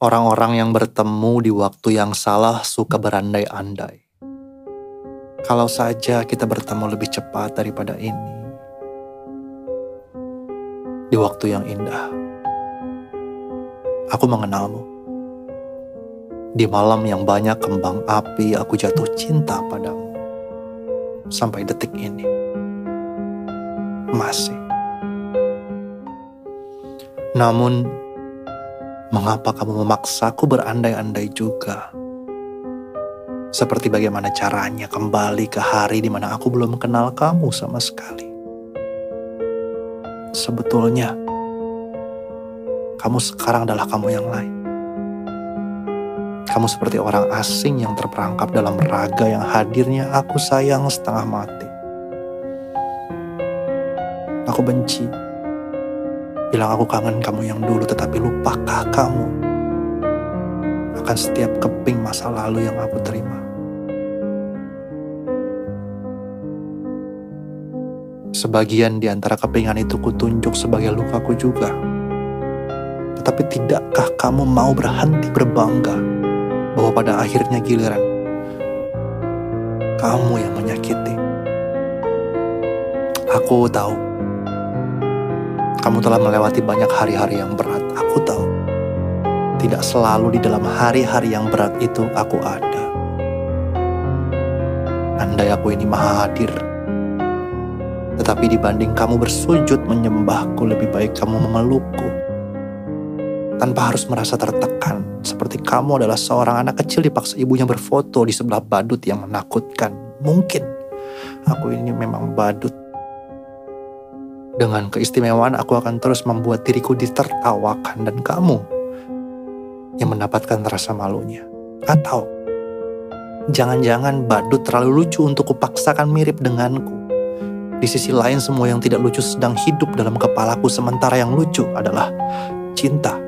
Orang-orang yang bertemu di waktu yang salah suka berandai-andai. Kalau saja kita bertemu lebih cepat daripada ini, di waktu yang indah, aku mengenalmu. Di malam yang banyak kembang api, aku jatuh cinta padamu. Sampai detik ini, masih. Namun, Mengapa kamu memaksaku berandai-andai juga? Seperti bagaimana caranya kembali ke hari di mana aku belum kenal kamu sama sekali. Sebetulnya, kamu sekarang adalah kamu yang lain. Kamu seperti orang asing yang terperangkap dalam raga yang hadirnya aku sayang setengah mati. Aku benci Bilang aku kangen kamu yang dulu tetapi lupakah kamu akan setiap keping masa lalu yang aku terima. Sebagian di antara kepingan itu kutunjuk sebagai lukaku juga. Tetapi tidakkah kamu mau berhenti berbangga bahwa pada akhirnya giliran kamu yang menyakiti? Aku tahu kamu telah melewati banyak hari-hari yang berat. Aku tahu. Tidak selalu di dalam hari-hari yang berat itu aku ada. Andai aku ini maha hadir. Tetapi dibanding kamu bersujud menyembahku, lebih baik kamu memelukku. Tanpa harus merasa tertekan, seperti kamu adalah seorang anak kecil dipaksa ibunya berfoto di sebelah badut yang menakutkan. Mungkin aku ini memang badut dengan keistimewaan aku akan terus membuat diriku ditertawakan dan kamu yang mendapatkan rasa malunya. Atau jangan-jangan badut terlalu lucu untuk kupaksakan mirip denganku. Di sisi lain semua yang tidak lucu sedang hidup dalam kepalaku sementara yang lucu adalah cinta.